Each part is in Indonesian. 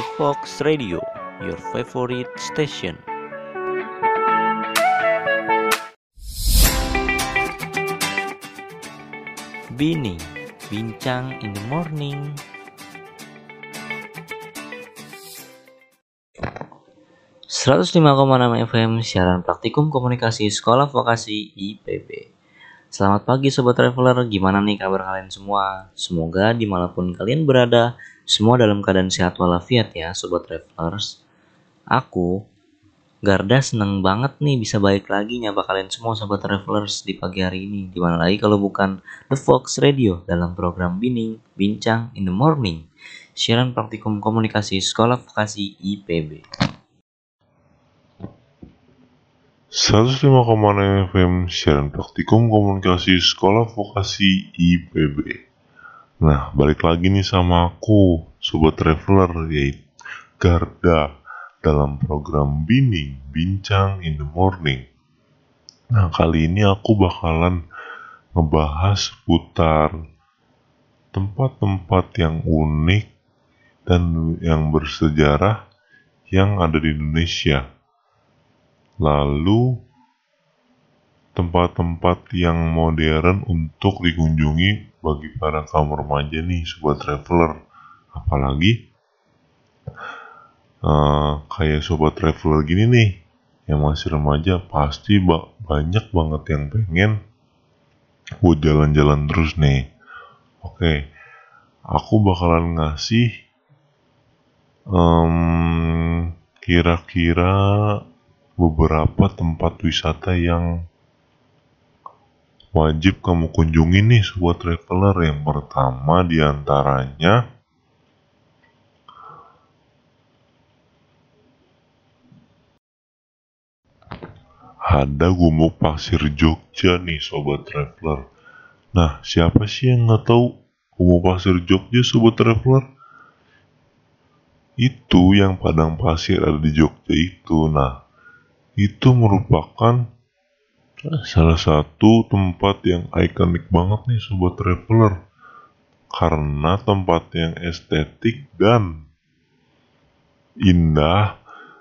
The Fox Radio, your favorite station. Bini, bincang in the morning. enam FM siaran praktikum komunikasi sekolah vokasi IPB. Selamat pagi sobat traveler, gimana nih kabar kalian semua? Semoga di mana pun kalian berada, semua dalam keadaan sehat walafiat ya sobat travelers. Aku Garda seneng banget nih bisa balik lagi nyapa kalian semua sobat travelers di pagi hari ini. Di mana lagi kalau bukan The Fox Radio dalam program Bining Bincang in the Morning. Siaran praktikum komunikasi Sekolah Vokasi IPB. 105,6 FM siaran praktikum komunikasi Sekolah Vokasi IPB. Nah, balik lagi nih sama aku, Sobat Traveler, yaitu Garda dalam program Bini Bincang in the Morning. Nah, kali ini aku bakalan ngebahas putar tempat-tempat yang unik dan yang bersejarah yang ada di Indonesia. Lalu tempat-tempat yang modern untuk dikunjungi bagi para kaum remaja nih, sobat traveler. Apalagi uh, kayak sobat traveler gini nih yang masih remaja pasti ba banyak banget yang pengen buat jalan-jalan terus nih oke okay. aku bakalan ngasih um, kira-kira beberapa tempat wisata yang wajib kamu kunjungi nih sobat traveler yang pertama di antaranya ada gumuk pasir Jogja nih sobat traveler. Nah, siapa sih yang nggak tahu gumuk pasir Jogja sobat traveler? Itu yang padang pasir ada di Jogja itu. Nah, itu merupakan salah satu tempat yang ikonik banget nih sobat traveler karena tempat yang estetik dan indah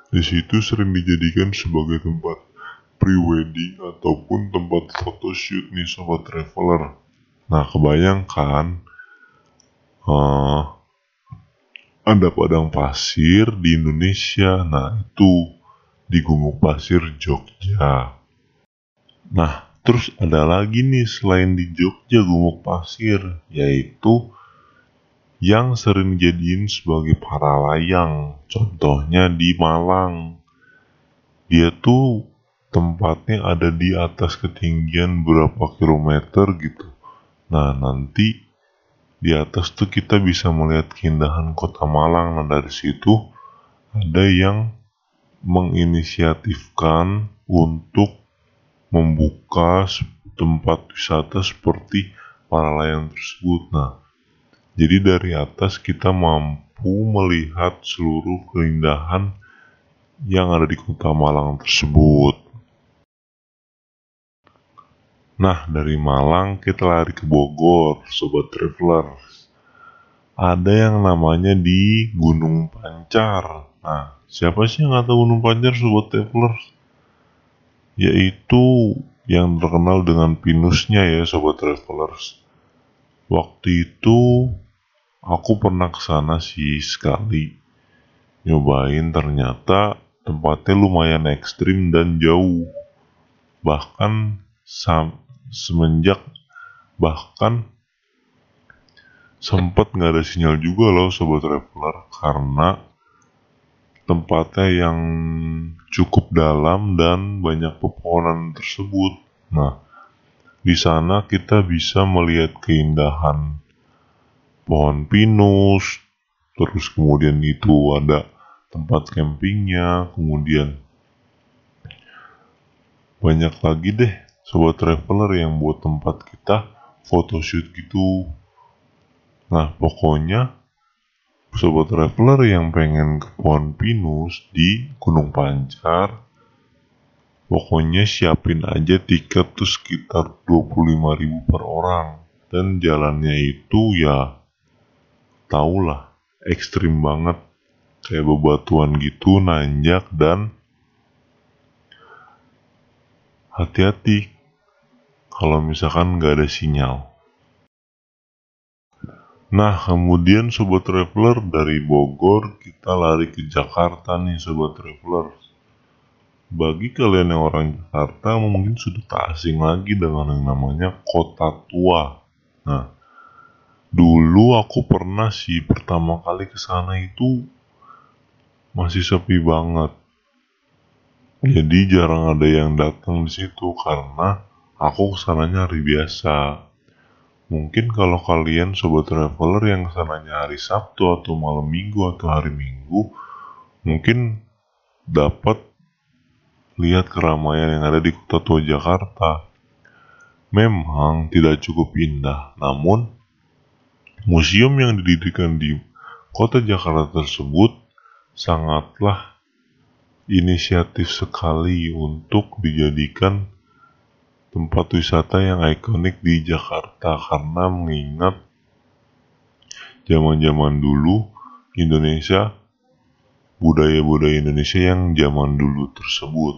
di situ sering dijadikan sebagai tempat pre-wedding ataupun tempat photoshoot nih sobat traveler. Nah kebayangkan uh, ada padang pasir di Indonesia. Nah itu di Gumuk Pasir Jogja. Nah terus ada lagi nih selain di Jogja Gumuk Pasir yaitu yang sering jadiin sebagai para layang. Contohnya di Malang. Dia tuh tempatnya ada di atas ketinggian berapa kilometer gitu. Nah, nanti di atas tuh kita bisa melihat keindahan kota Malang. Nah, dari situ ada yang menginisiatifkan untuk membuka tempat wisata seperti para layang tersebut. Nah, jadi dari atas kita mampu melihat seluruh keindahan yang ada di kota Malang tersebut. Nah, dari Malang kita lari ke Bogor, Sobat Traveler. Ada yang namanya di Gunung Pancar. Nah, siapa sih yang nggak tahu Gunung Pancar, Sobat Traveler? Yaitu yang terkenal dengan pinusnya ya, Sobat Travelers. Waktu itu aku pernah ke sana sih sekali. Nyobain ternyata tempatnya lumayan ekstrim dan jauh. Bahkan semenjak bahkan sempat nggak ada sinyal juga loh sobat traveler karena tempatnya yang cukup dalam dan banyak pepohonan tersebut. Nah, di sana kita bisa melihat keindahan pohon pinus, terus kemudian itu ada tempat campingnya, kemudian banyak lagi deh sobat traveler yang buat tempat kita photoshoot gitu nah pokoknya sobat traveler yang pengen ke pohon pinus di Gunung Pancar. Pokoknya siapin aja tiket tuh sekitar 25.000 per orang. Dan jalannya itu ya tahulah ekstrim banget. Kayak bebatuan gitu nanjak dan hati-hati. Kalau misalkan nggak ada sinyal. Nah, kemudian Sobat Traveler dari Bogor kita lari ke Jakarta nih Sobat Traveler. Bagi kalian yang orang Jakarta mungkin sudah tak asing lagi dengan yang namanya kota tua. Nah, dulu aku pernah sih pertama kali ke sana itu masih sepi banget. Jadi jarang ada yang datang di situ karena aku ke sananya hari biasa Mungkin kalau kalian sobat traveler yang ke sananya hari Sabtu atau malam Minggu atau hari Minggu, mungkin dapat lihat keramaian yang ada di kota tua Jakarta. Memang tidak cukup indah, namun museum yang didirikan di kota Jakarta tersebut sangatlah inisiatif sekali untuk dijadikan tempat wisata yang ikonik di Jakarta karena mengingat zaman-zaman dulu Indonesia budaya-budaya Indonesia yang zaman dulu tersebut.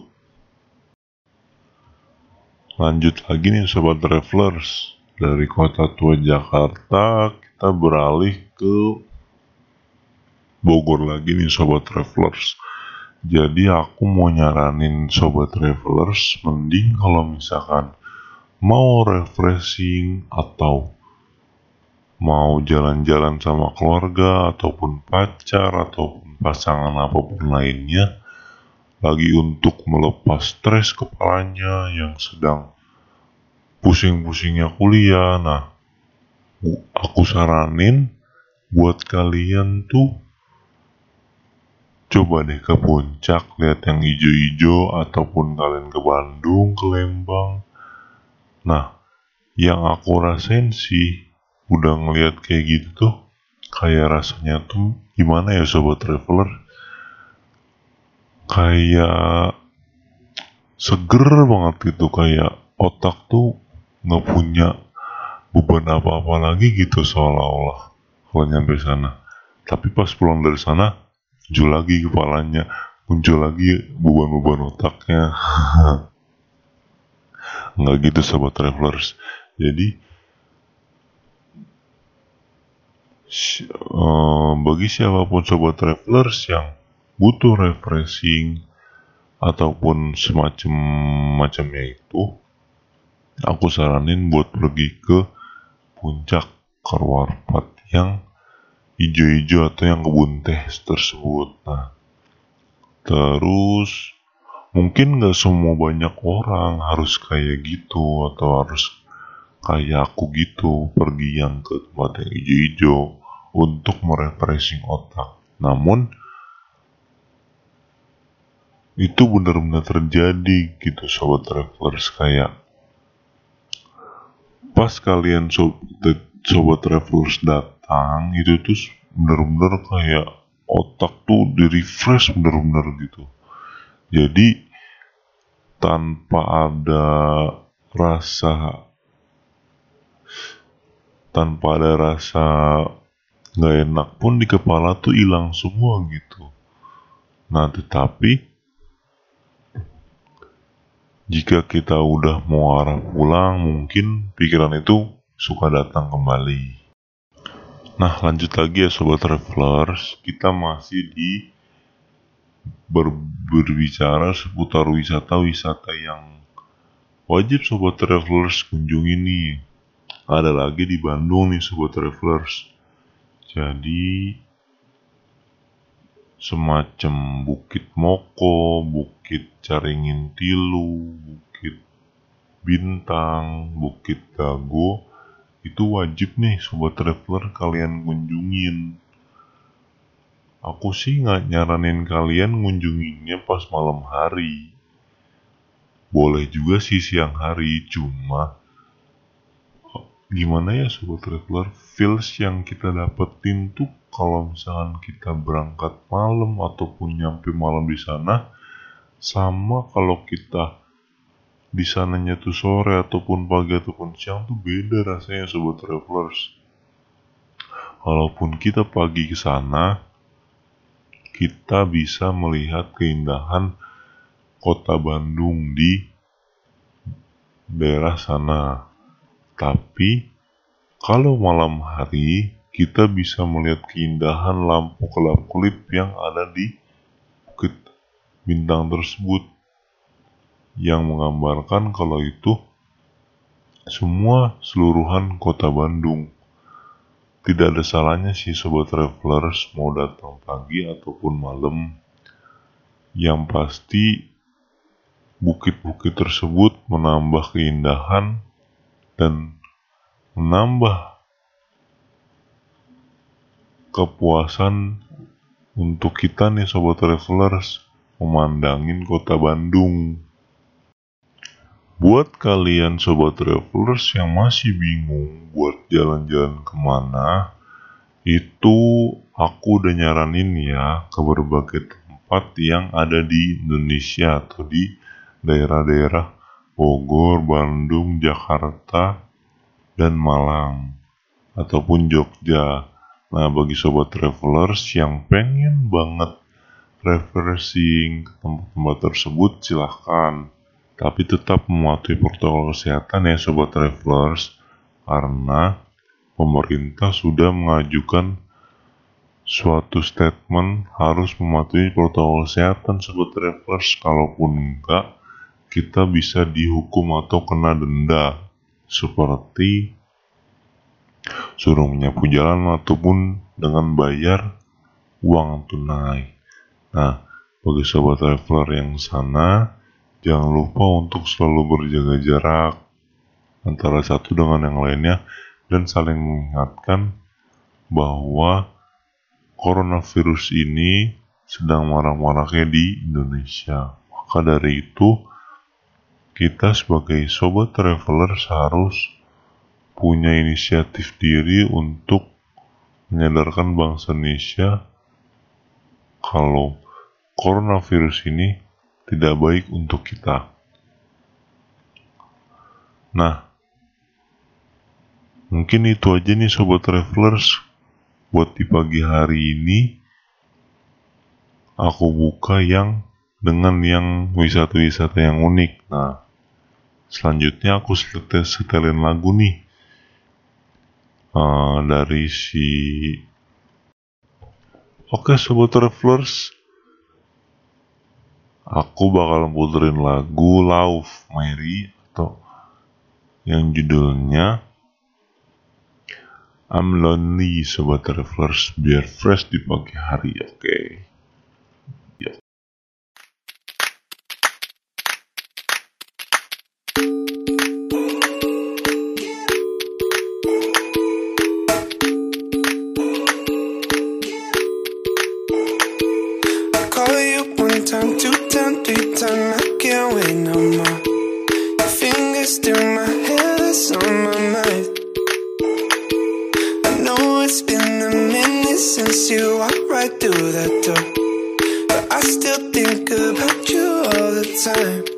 Lanjut lagi nih sobat travelers dari kota tua Jakarta kita beralih ke Bogor lagi nih sobat travelers. Jadi aku mau nyaranin sobat travelers mending kalau misalkan mau refreshing atau mau jalan-jalan sama keluarga ataupun pacar ataupun pasangan apa pun lainnya lagi untuk melepas stres kepalanya yang sedang pusing-pusingnya kuliah. Nah, aku saranin buat kalian tuh Coba deh ke puncak, lihat yang hijau-hijau, ataupun kalian ke Bandung, ke Lembang. Nah, yang aku rasain sih, udah ngeliat kayak gitu tuh, kayak rasanya tuh gimana ya sobat traveler? Kayak seger banget gitu, kayak otak tuh nggak punya beban apa-apa lagi gitu seolah-olah kalau nyampe sana. Tapi pas pulang dari sana, muncul lagi kepalanya muncul lagi beban-beban otaknya. Nggak gitu sobat travelers. Jadi uh, bagi siapa pun sobat travelers yang butuh refreshing ataupun semacam macamnya itu aku saranin buat pergi ke puncak Karwarpat yang hijau-hijau atau yang kebun teh tersebut. Nah, terus mungkin nggak semua banyak orang harus kayak gitu atau harus kayak aku gitu pergi yang ke tempat yang hijau-hijau untuk merefreshing otak. Namun itu benar-benar terjadi gitu sobat travelers kayak pas kalian sobat, sobat travelers datang datang itu tuh bener-bener kayak otak tuh di refresh bener-bener gitu. Jadi tanpa ada rasa tanpa ada rasa nggak enak pun di kepala tuh hilang semua gitu. Nah tetapi jika kita udah mau arah pulang mungkin pikiran itu suka datang kembali Nah lanjut lagi ya sobat travelers, kita masih di ber berbicara seputar wisata-wisata yang wajib sobat travelers kunjungi nih. Ada lagi di Bandung nih sobat travelers. Jadi semacam Bukit Moko, Bukit Caringin Tilu, Bukit Bintang, Bukit Dago, itu wajib nih sobat traveler kalian kunjungin aku sih nggak nyaranin kalian ngunjunginnya pas malam hari. Boleh juga sih siang hari cuma gimana ya sobat traveler feels yang kita dapetin tuh kalau misalkan kita berangkat malam ataupun nyampe malam di sana sama kalau kita di sananya tuh sore ataupun pagi ataupun siang tuh beda rasanya sobat travelers. Walaupun kita pagi ke sana, kita bisa melihat keindahan kota Bandung di daerah sana. Tapi kalau malam hari kita bisa melihat keindahan lampu kelap-kelip yang ada di bukit bintang tersebut yang menggambarkan kalau itu semua seluruhan kota Bandung. Tidak ada salahnya sih sobat travelers mau datang pagi ataupun malam. Yang pasti bukit-bukit tersebut menambah keindahan dan menambah kepuasan untuk kita nih sobat travelers memandangin kota Bandung. Buat kalian sobat travelers yang masih bingung buat jalan-jalan ke mana, itu aku udah nyaranin ya ke berbagai tempat yang ada di Indonesia atau di daerah-daerah Bogor, Bandung, Jakarta, dan Malang ataupun Jogja. Nah, bagi sobat travelers yang pengen banget refreshing ke tempat-tempat tersebut, silahkan tapi tetap mematuhi protokol kesehatan ya sobat travelers. Karena pemerintah sudah mengajukan suatu statement harus mematuhi protokol kesehatan sobat travelers. Kalaupun enggak kita bisa dihukum atau kena denda. Seperti suruh menyapu jalan ataupun dengan bayar uang tunai. Nah bagi sobat traveler yang sana Jangan lupa untuk selalu berjaga jarak antara satu dengan yang lainnya dan saling mengingatkan bahwa coronavirus ini sedang marah-marahnya di Indonesia. Maka dari itu, kita sebagai sobat traveler harus punya inisiatif diri untuk menyadarkan bangsa Indonesia kalau coronavirus ini tidak baik untuk kita. Nah, mungkin itu aja nih sobat travelers buat di pagi hari ini aku buka yang dengan yang wisata-wisata yang unik. Nah, selanjutnya aku setelin lagu nih uh, dari si Oke sobat travelers aku bakal puterin lagu Love Mary atau yang judulnya I'm Lonely Sobat Travelers biar fresh di pagi hari oke okay? I'm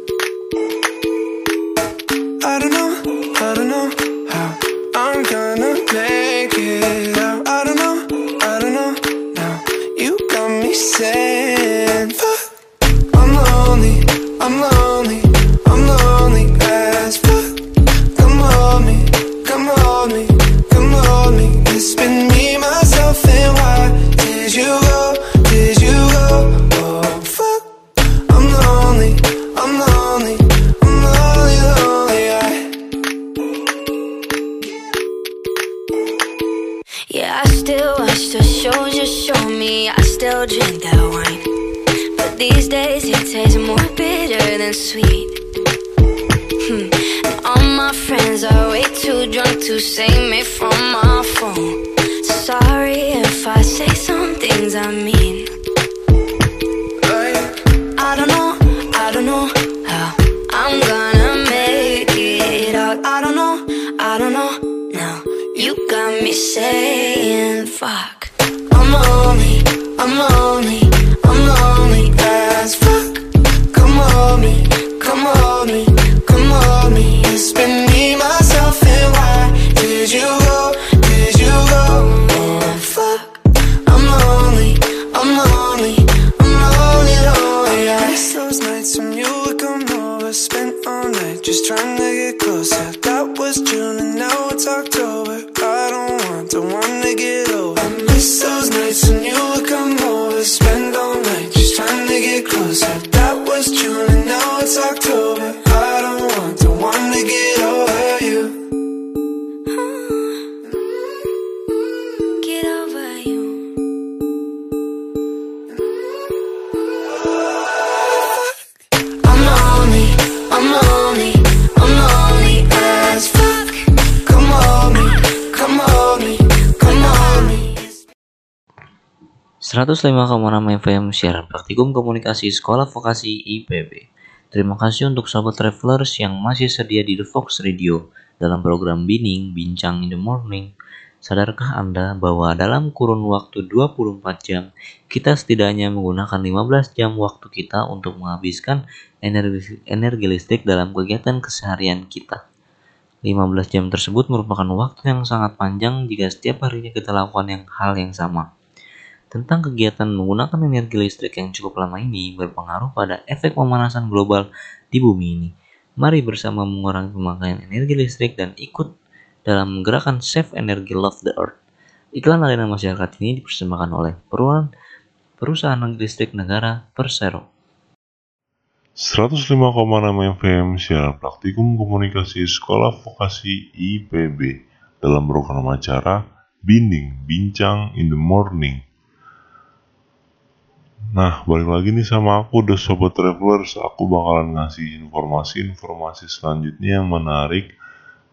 105,6 FM siaran praktikum komunikasi sekolah vokasi IPB. Terima kasih untuk sahabat travelers yang masih sedia di The Fox Radio dalam program Bining Bincang in the Morning. Sadarkah Anda bahwa dalam kurun waktu 24 jam, kita setidaknya menggunakan 15 jam waktu kita untuk menghabiskan energi, energi listrik dalam kegiatan keseharian kita. 15 jam tersebut merupakan waktu yang sangat panjang jika setiap harinya kita lakukan yang hal yang sama. Tentang kegiatan menggunakan energi listrik yang cukup lama ini berpengaruh pada efek pemanasan global di bumi ini. Mari bersama mengurangi pemakaian energi listrik dan ikut dalam gerakan Save Energy Love the Earth. Iklan layanan masyarakat ini dipersembahkan oleh perusahaan perusahaan listrik negara Persero. 105,6 FM siaran praktikum komunikasi sekolah vokasi IPB dalam program acara Binding Bincang in the Morning. Nah, balik lagi nih sama aku, The Sobat Travelers. Aku bakalan ngasih informasi-informasi selanjutnya yang menarik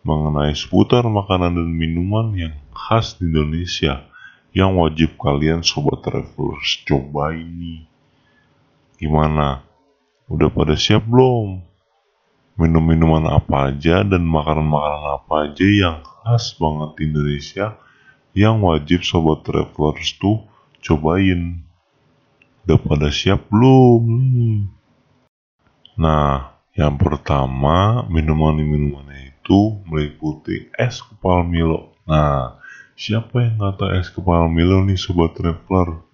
mengenai seputar makanan dan minuman yang khas di Indonesia yang wajib kalian Sobat Travelers cobain nih. Gimana? Udah pada siap belum? Minum-minuman apa aja dan makanan-makanan apa aja yang khas banget di Indonesia yang wajib Sobat Travelers tuh cobain. Udah pada siap belum? Nah, yang pertama minuman-minumannya itu meliputi es kepal Milo. Nah, siapa yang tahu es kepal Milo nih Sobat Traveler?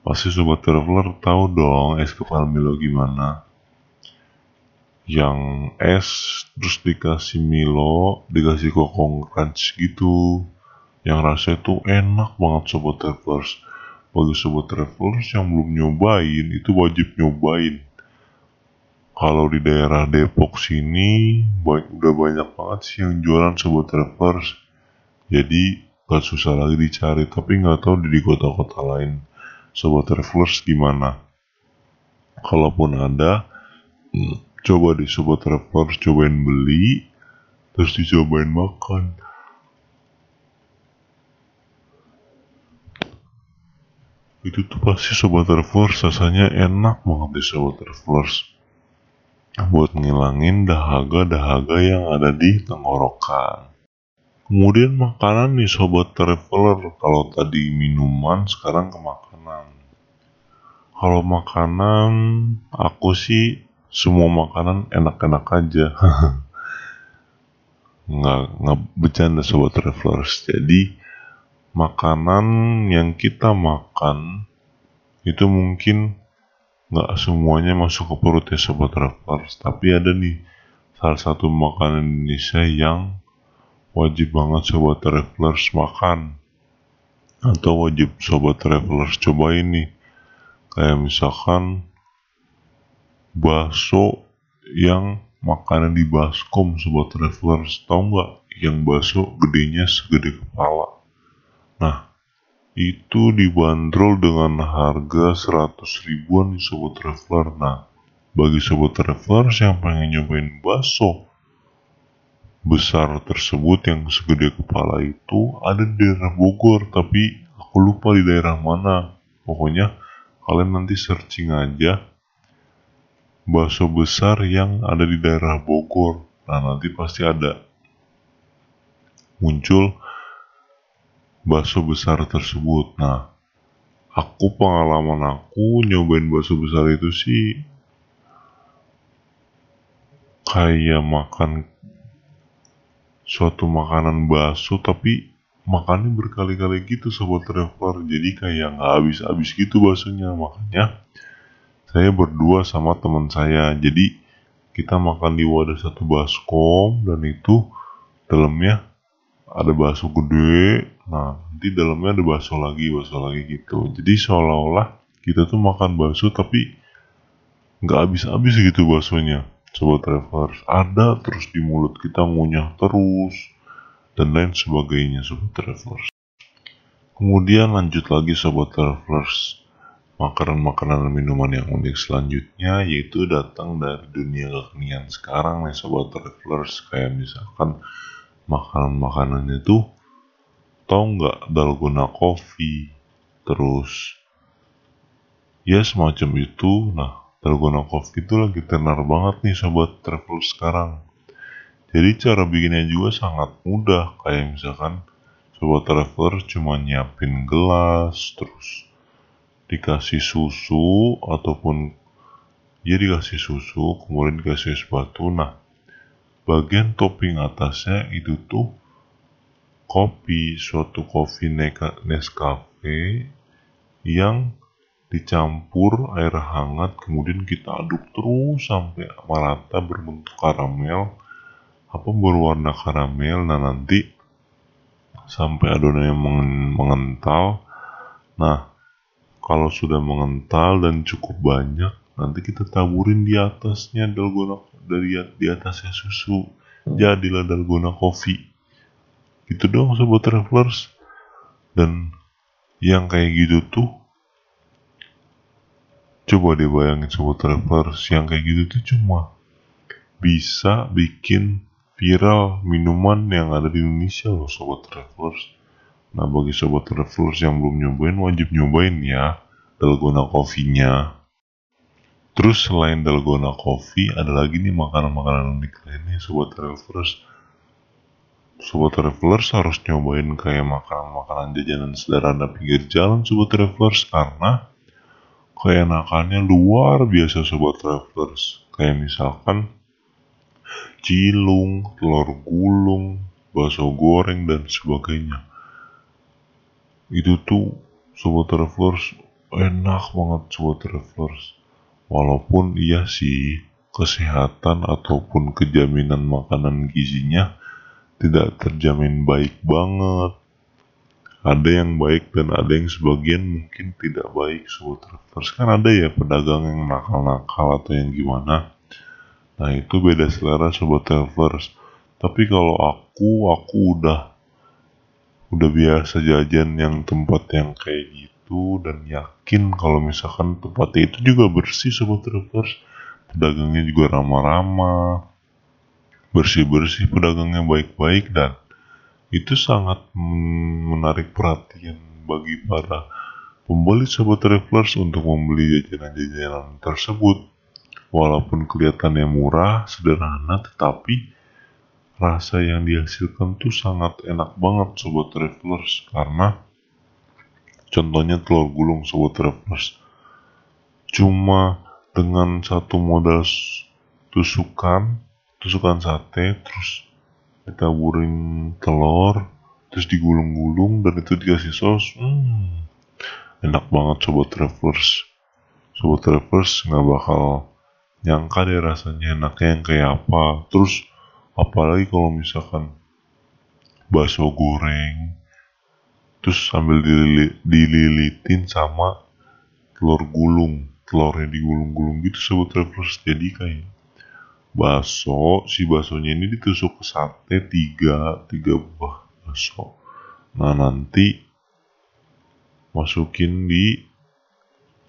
Pasti Sobat Traveler tahu dong es kepal Milo gimana. Yang es terus dikasih Milo, dikasih kokong crunch gitu. Yang rasanya tuh enak banget Sobat Travelers. Bagi Sobat Travelers yang belum nyobain, itu wajib nyobain. Kalau di daerah Depok sini, ba- udah banyak banget sih yang jualan Sobat Travelers. Jadi, gak susah lagi dicari, tapi nggak tahu di kota-kota lain. Sobat Travelers gimana? Kalaupun ada, hmm, coba di Sobat Travelers cobain beli, terus dicobain makan. Itu tuh pasti Sobat Travelers rasanya enak banget di Sobat Travelers. Buat ngilangin dahaga-dahaga yang ada di tenggorokan. Kemudian makanan nih Sobat Traveler. Kalau tadi minuman, sekarang ke makanan. Kalau makanan, aku sih semua makanan enak-enak aja. nggak, nggak bercanda Sobat Travelers. Jadi, makanan yang kita makan itu mungkin nggak semuanya masuk ke perut ya Sobat Travelers. Tapi ada nih salah satu makanan Indonesia yang wajib banget Sobat Travelers makan. Atau wajib Sobat Travelers cobain nih. Kayak misalkan bakso yang makanan di baskom Sobat Travelers tau nggak yang bakso gedenya segede kepala nah itu dibanderol dengan harga 100 ribuan nih Sobat Traveler. Nah bagi Sobat Travelers yang pengen nyobain bakso besar tersebut yang segede kepala itu ada di daerah Bogor tapi aku lupa di daerah mana. Pokoknya kalian nanti searching aja bakso besar yang ada di daerah Bogor. Nah nanti pasti ada muncul bakso besar tersebut. Nah aku pengalaman aku nyobain bakso besar itu sih kayak makan suatu makanan bakso tapi makannya berkali-kali gitu sobat traveler. Jadi kayak nggak habis-habis gitu baksonya. Makanya saya berdua sama teman saya. Jadi kita makan di wadah satu baskom dan itu dalamnya ada bakso gede nah nanti dalamnya ada bakso lagi bakso lagi gitu. Jadi seolah-olah kita tuh makan bakso tapi nggak habis-habis gitu baksonya sobat travelers. Ada terus di mulut kita ngunyah terus dan lain sebagainya sobat travelers. Kemudian lanjut lagi sobat travelers. Makanan-makanan dan minuman yang unik selanjutnya yaitu datang dari dunia kekinian sekarang nih sobat travelers. Kayak misalkan makanan-makanannya tuh tau nggak dalgona coffee? Terus ya semacam itu. Nah dalgona coffee itu lagi tenar banget nih sobat travelers sekarang. Jadi cara bikinnya juga sangat mudah. Kayak misalkan sobat travelers cuma nyiapin gelas terus dikasih susu ataupun ya dikasih susu kemudian dikasih es batu nah bagian topping atasnya itu tuh kopi suatu kopi Nescafe yang dicampur air hangat kemudian kita aduk terus sampai merata berbentuk karamel. Apa berwarna karamel? Nah nanti sampai adonannya mengen- mengental. Nah kalau sudah mengental dan cukup banyak nanti kita taburin di atasnya dalgona dari di atasnya susu. Jadilah dalgona coffee gitu dong sobat travelers. Dan yang kayak gitu tuh coba deh bayangin sobat travelers yang kayak gitu tuh cuma bisa bikin viral minuman yang ada di Indonesia loh sobat travelers. Nah bagi sobat travelers yang belum nyobain wajib nyobain ya dalgona coffee-nya. Terus selain dalgona coffee, ada lagi nih makanan-makanan unik lainnya sobat travelers. Sobat travelers harus nyobain kayak makanan-makanan jajanan sederhana pinggir jalan sobat travelers karena keenakannya luar biasa sobat travelers. Kayak misalkan cilung, telur gulung, bakso goreng dan sebagainya. Itu tuh sobat travelers enak banget sobat travelers. Walaupun iya sih kesehatan ataupun kejaminan makanan gizinya tidak terjamin baik banget. Ada yang baik dan ada yang sebagian mungkin tidak baik sobat travelers. Kan ada ya pedagang yang nakal-nakal atau yang gimana. Nah itu beda selera sobat travelers. Tapi kalau aku, aku udah udah biasa jajan yang tempat yang kayak gitu dan yakin kalau misalkan tempatnya itu juga bersih sobat travelers pedagangnya juga ramah-ramah bersih-bersih pedagangnya baik-baik dan itu sangat menarik perhatian bagi para pembeli sobat travelers untuk membeli jajanan-jajanan tersebut. Walaupun kelihatannya murah sederhana tetapi rasa yang dihasilkan tuh sangat enak banget sobat travelers karena contohnya telur gulung sobat travelers. Cuma dengan satu modal tusukan tusukan sate terus ditaburin telur terus digulung-gulung dan itu dikasih saus. Hmm, enak banget sobat travelers. Sobat travelers nggak bakal nyangka deh rasanya enaknya yang kayak apa. Terus apalagi kalau misalkan bakso goreng terus sambil dilili- dililitin sama telur gulung. Telurnya digulung-gulung gitu sobat travelers. Jadi kayak bakso si baksonya ini ditusuk ke sate tiga tiga buah bakso. Nah nanti masukin di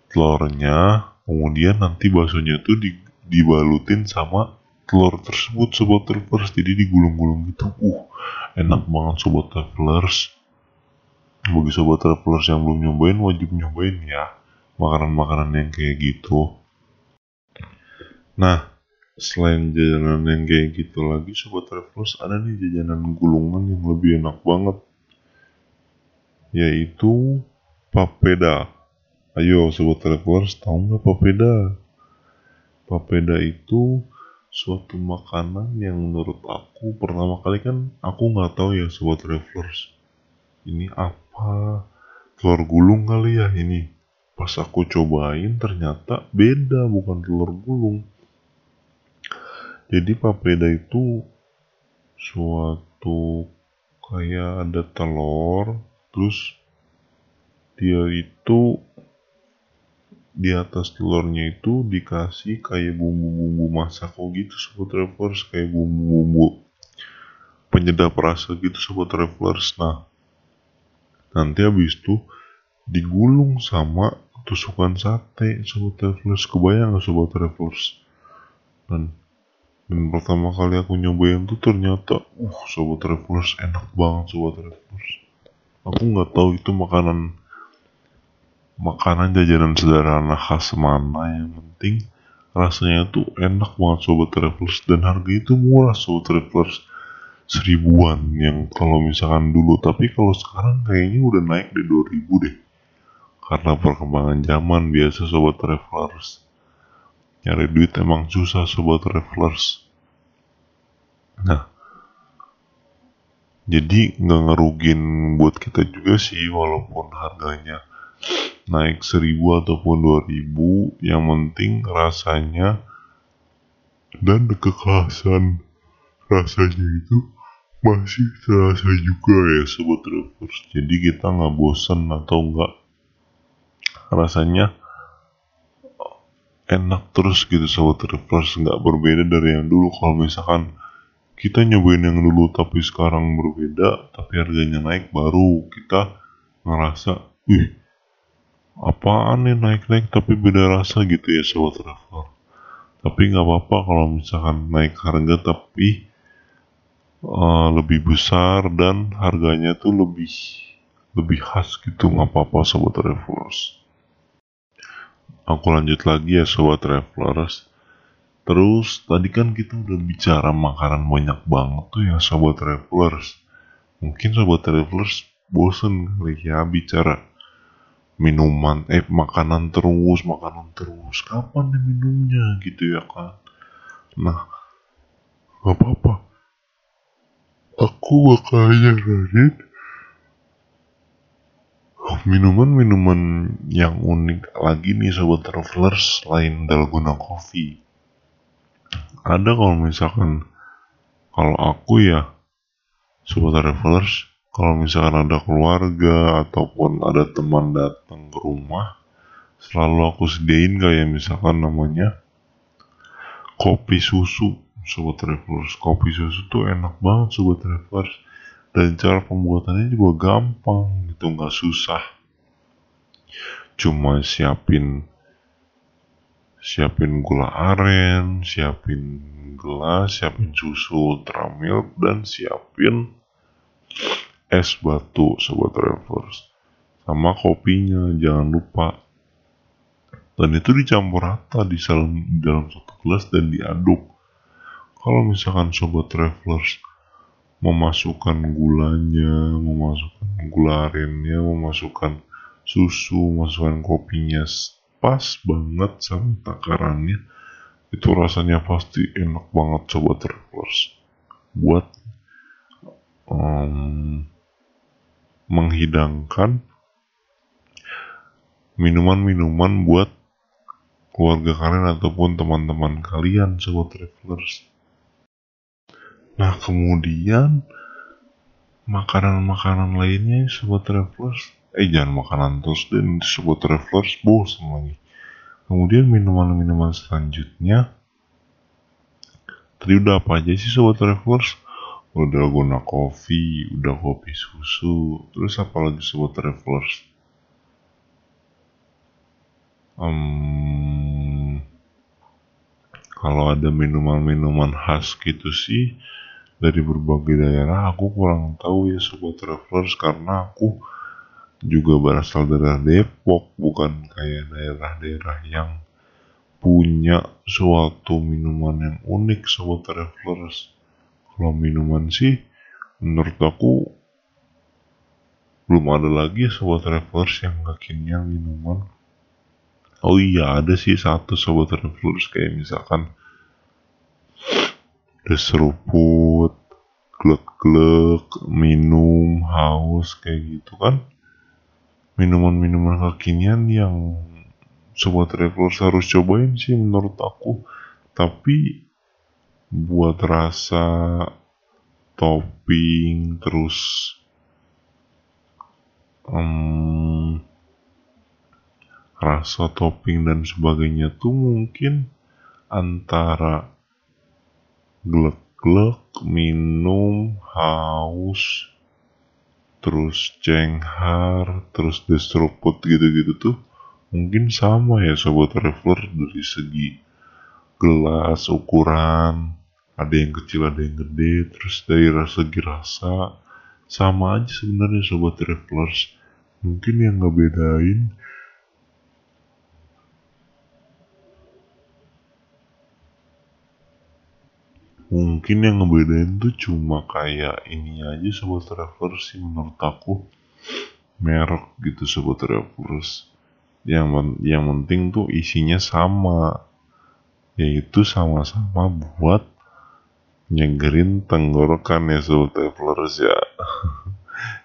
telurnya kemudian nanti baksonya tuh di, dibalutin sama telur tersebut sobat travelers. Jadi digulung-gulung gitu. Uh enak banget sobat travelers. Bagi sobat travelers yang belum nyobain wajib nyobain ya. Makanan-makanan yang kayak gitu. Nah selain jajanan yang kayak gitu lagi sobat travelers ada nih jajanan gulungan yang lebih enak banget. Yaitu papeda. Ayo sobat travelers tahu nggak papeda? Papeda itu suatu makanan yang menurut aku pertama kali kan aku nggak tahu ya sobat travelers ini apa? Telur gulung kali ya ini. Pas aku cobain ternyata beda bukan telur gulung jadi papeda itu suatu kayak ada telur terus dia itu di atas telurnya itu dikasih kayak bumbu-bumbu masak kok gitu sobat travelers kayak bumbu-bumbu penyedap rasa gitu sobat travelers. Nah nanti habis itu digulung sama tusukan sate sobat travelers. Kebayang sobat travelers? Dan dan pertama kali aku nyobain tuh ternyata uh sobat travelers enak banget sobat travelers. Aku nggak tahu itu makanan makanan jajanan sederhana khas mana yang penting rasanya tuh enak banget sobat travelers. Dan harga itu murah sobat travelers. Seribuan yang kalau misalkan dulu. Tapi kalau sekarang kayaknya udah naik di 2000 deh. Karena perkembangan zaman biasa sobat travelers nyari duit emang susah sobat travelers. Nah jadi nggak ngerugin buat kita juga sih walaupun harganya naik seribu ataupun dua ribu yang penting rasanya dan kekhasan rasanya itu masih terasa juga ya sobat travelers. Jadi kita nggak bosan atau nggak rasanya enak terus gitu sobat travelers nggak berbeda dari yang dulu. Kalau misalkan kita nyobain yang dulu tapi sekarang berbeda tapi harganya naik baru kita ngerasa wih apaan nih naik-naik tapi beda rasa gitu ya sobat traveler. Tapi nggak apa-apa kalau misalkan naik harga tapi uh, lebih besar dan harganya tuh lebih lebih khas gitu nggak apa-apa sobat travelers aku lanjut lagi ya sobat travelers. Terus tadi kan kita udah bicara makanan banyak banget tuh ya sobat travelers. Mungkin sobat travelers bosen kali ya bicara minuman eh makanan terus makanan terus. Kapan nih minumnya? Gitu ya kan. Nah gak apa-apa. Aku bakal nyaranin minuman-minuman yang unik lagi nih sobat travelers selain dalgona coffee. Ada kalau misalkan kalau aku ya sobat travelers kalau misalkan ada keluarga ataupun ada teman datang ke rumah selalu aku sediain kayak misalkan namanya kopi susu. Sobat travelers kopi susu tuh enak banget sobat travelers. Dan cara pembuatannya juga gampang gitu nggak susah cuma siapin siapin gula aren siapin gelas siapin susu ultramilk dan siapin es batu sobat travelers sama kopinya jangan lupa. Dan itu dicampur rata di dalam, di dalam satu gelas dan diaduk. Kalau misalkan sobat travelers memasukkan gulanya memasukkan gula arennya memasukkan susu memasukkan kopinya pas banget sama takarannya. Itu rasanya pasti enak banget sobat travelers buat um, menghidangkan minuman-minuman buat keluarga kalian ataupun teman-teman kalian sobat travelers. Nah kemudian makanan-makanan lainnya sobat travelers eh jangan makanan terus dan sobat travelers bosan lagi. Kemudian minuman-minuman selanjutnya. Tadi udah apa aja sih sobat travelers? Udah guna kopi, udah kopi susu, terus apa lagi sobat travelers? Um, kalau ada minuman-minuman khas gitu sih dari berbagai daerah aku kurang tahu ya sobat travelers karena aku juga berasal dari Depok bukan kayak daerah-daerah yang punya suatu minuman yang unik sobat travelers. Kalau minuman sih menurut aku belum ada lagi sobat travelers yang kenyang minuman. Oh iya ada sih satu sobat travelers kayak misalkan ada seruput glek-glek minum haus kayak gitu kan minuman-minuman kekinian yang sobat travelers harus cobain sih menurut aku. Tapi buat rasa topping terus em, rasa topping dan sebagainya tuh mungkin antara glek-glek, minum, haus, terus cenghar, terus destropot gitu-gitu tuh mungkin sama ya sobat traveler dari segi gelas, ukuran, ada yang kecil ada yang gede, terus dari segi rasa sama aja sebenarnya sobat travelers. Mungkin yang ngebedain mungkin yang ngebedain tuh cuma kayak ini aja sobat travelers sih menurut aku. Merek gitu sobat travelers. Yang yang penting tuh isinya sama. Yaitu sama-sama buat nyegerin tenggorokan ya sobat travelers ya.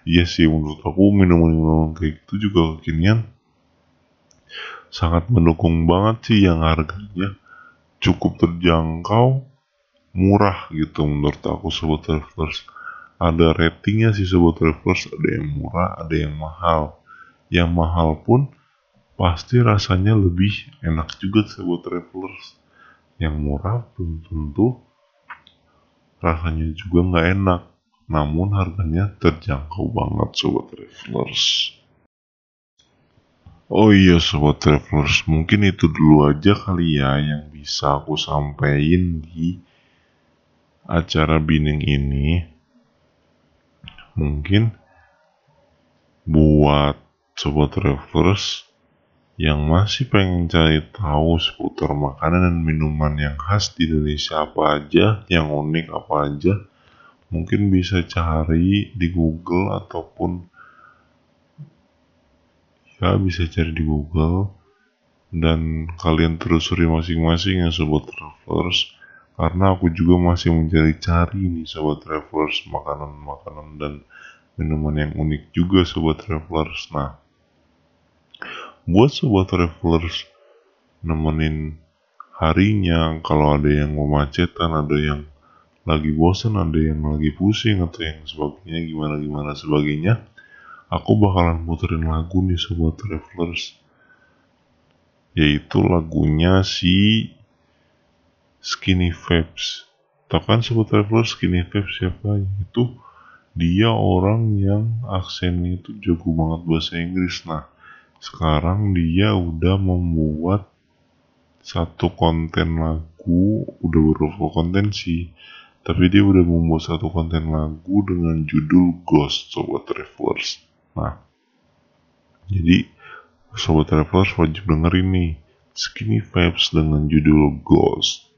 Iya sih menurut aku minuman-minuman kayak gitu juga kekinian sangat mendukung banget sih yang harganya cukup terjangkau murah gitu menurut aku sobat travelers. Ada ratingnya sih sobat travelers ada yang murah ada yang mahal. Yang mahal pun pasti rasanya lebih enak juga sobat travelers. Yang murah belum tentu rasanya juga nggak enak namun harganya terjangkau banget sobat travelers. Oh iya sobat travelers, mungkin itu dulu aja kali ya yang bisa aku sampaikan di acara bining ini. Mungkin buat sobat travelers yang masih pengen cari tahu seputar makanan dan minuman yang khas di Indonesia apa aja, yang unik apa aja, mungkin bisa cari di Google ataupun ya bisa cari di Google dan kalian telusuri masing-masing ya sobat travelers karena aku juga masih mencari-cari nih sobat travelers makanan-makanan dan minuman yang unik juga sobat travelers. Nah buat sobat travelers nemenin harinya kalau ada yang memacetan ada yang lagi bosan ada yang lagi pusing atau yang sebagainya gimana gimana sebagainya aku bakalan muterin lagu nih sobat travelers. Yaitu lagunya si Skinny Vapes tau kan sobat travelers Skinny Vapes siapa? Itu dia orang yang aksennya itu jago banget bahasa Inggris. Nah sekarang dia udah membuat satu konten lagu. Udah beberapa konten sih. Tapi dia udah membuat satu konten lagu dengan judul Ghost sobat travelers. Nah, jadi Sobat Travelers wajib dengerin nih Skinny Vibes dengan judul Ghost.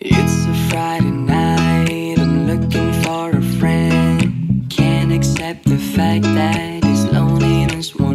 It's a Friday night, I'm looking for a friend. Can't accept the fact that his loneliness won't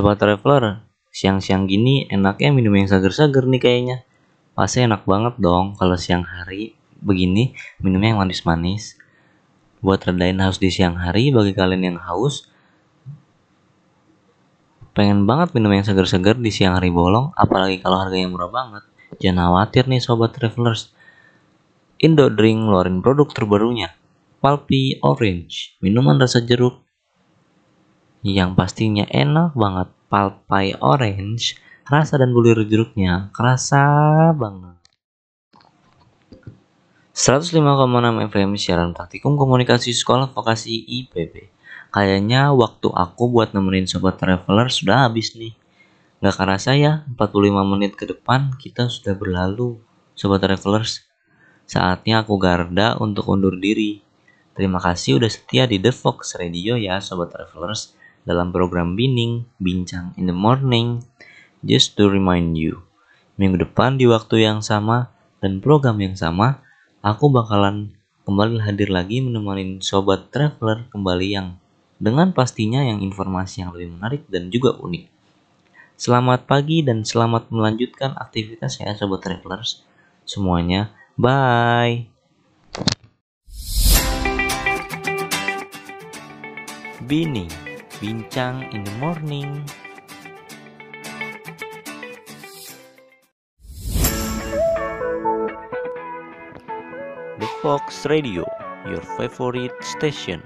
Sobat Traveler, siang-siang gini enaknya minum yang seger-seger nih kayaknya. Pasti enak banget dong kalau siang hari begini minumnya yang manis-manis. Buat redain haus di siang hari bagi kalian yang haus, pengen banget minum yang seger-seger di siang hari bolong, apalagi kalau harganya murah banget. Jangan khawatir nih Sobat Travelers. Indo Drink ngeluarin produk terbarunya, Pulpy Orange, minuman rasa jeruk yang pastinya enak banget. Pulpy Orange, rasa dan bulir jeruknya kerasa banget. 105,6 FM siaran praktikum komunikasi sekolah vokasi IPB. Kayaknya waktu aku buat nemenin sobat traveler sudah habis nih. Gak kerasa ya, 45 menit ke depan kita sudah berlalu. Sobat travelers, saatnya aku Garda untuk undur diri. Terima kasih udah setia di The Fox Radio ya sobat travelers dalam program Bining Bincang in the Morning. Just to remind you, minggu depan di waktu yang sama dan program yang sama, aku bakalan kembali hadir lagi menemani sobat traveler kembali yang dengan pastinya yang informasi yang lebih menarik dan juga unik. Selamat pagi dan selamat melanjutkan aktivitas ya sobat travelers. Semuanya, bye. Bining, bincang in the morning. The Fox Radio, your favorite station.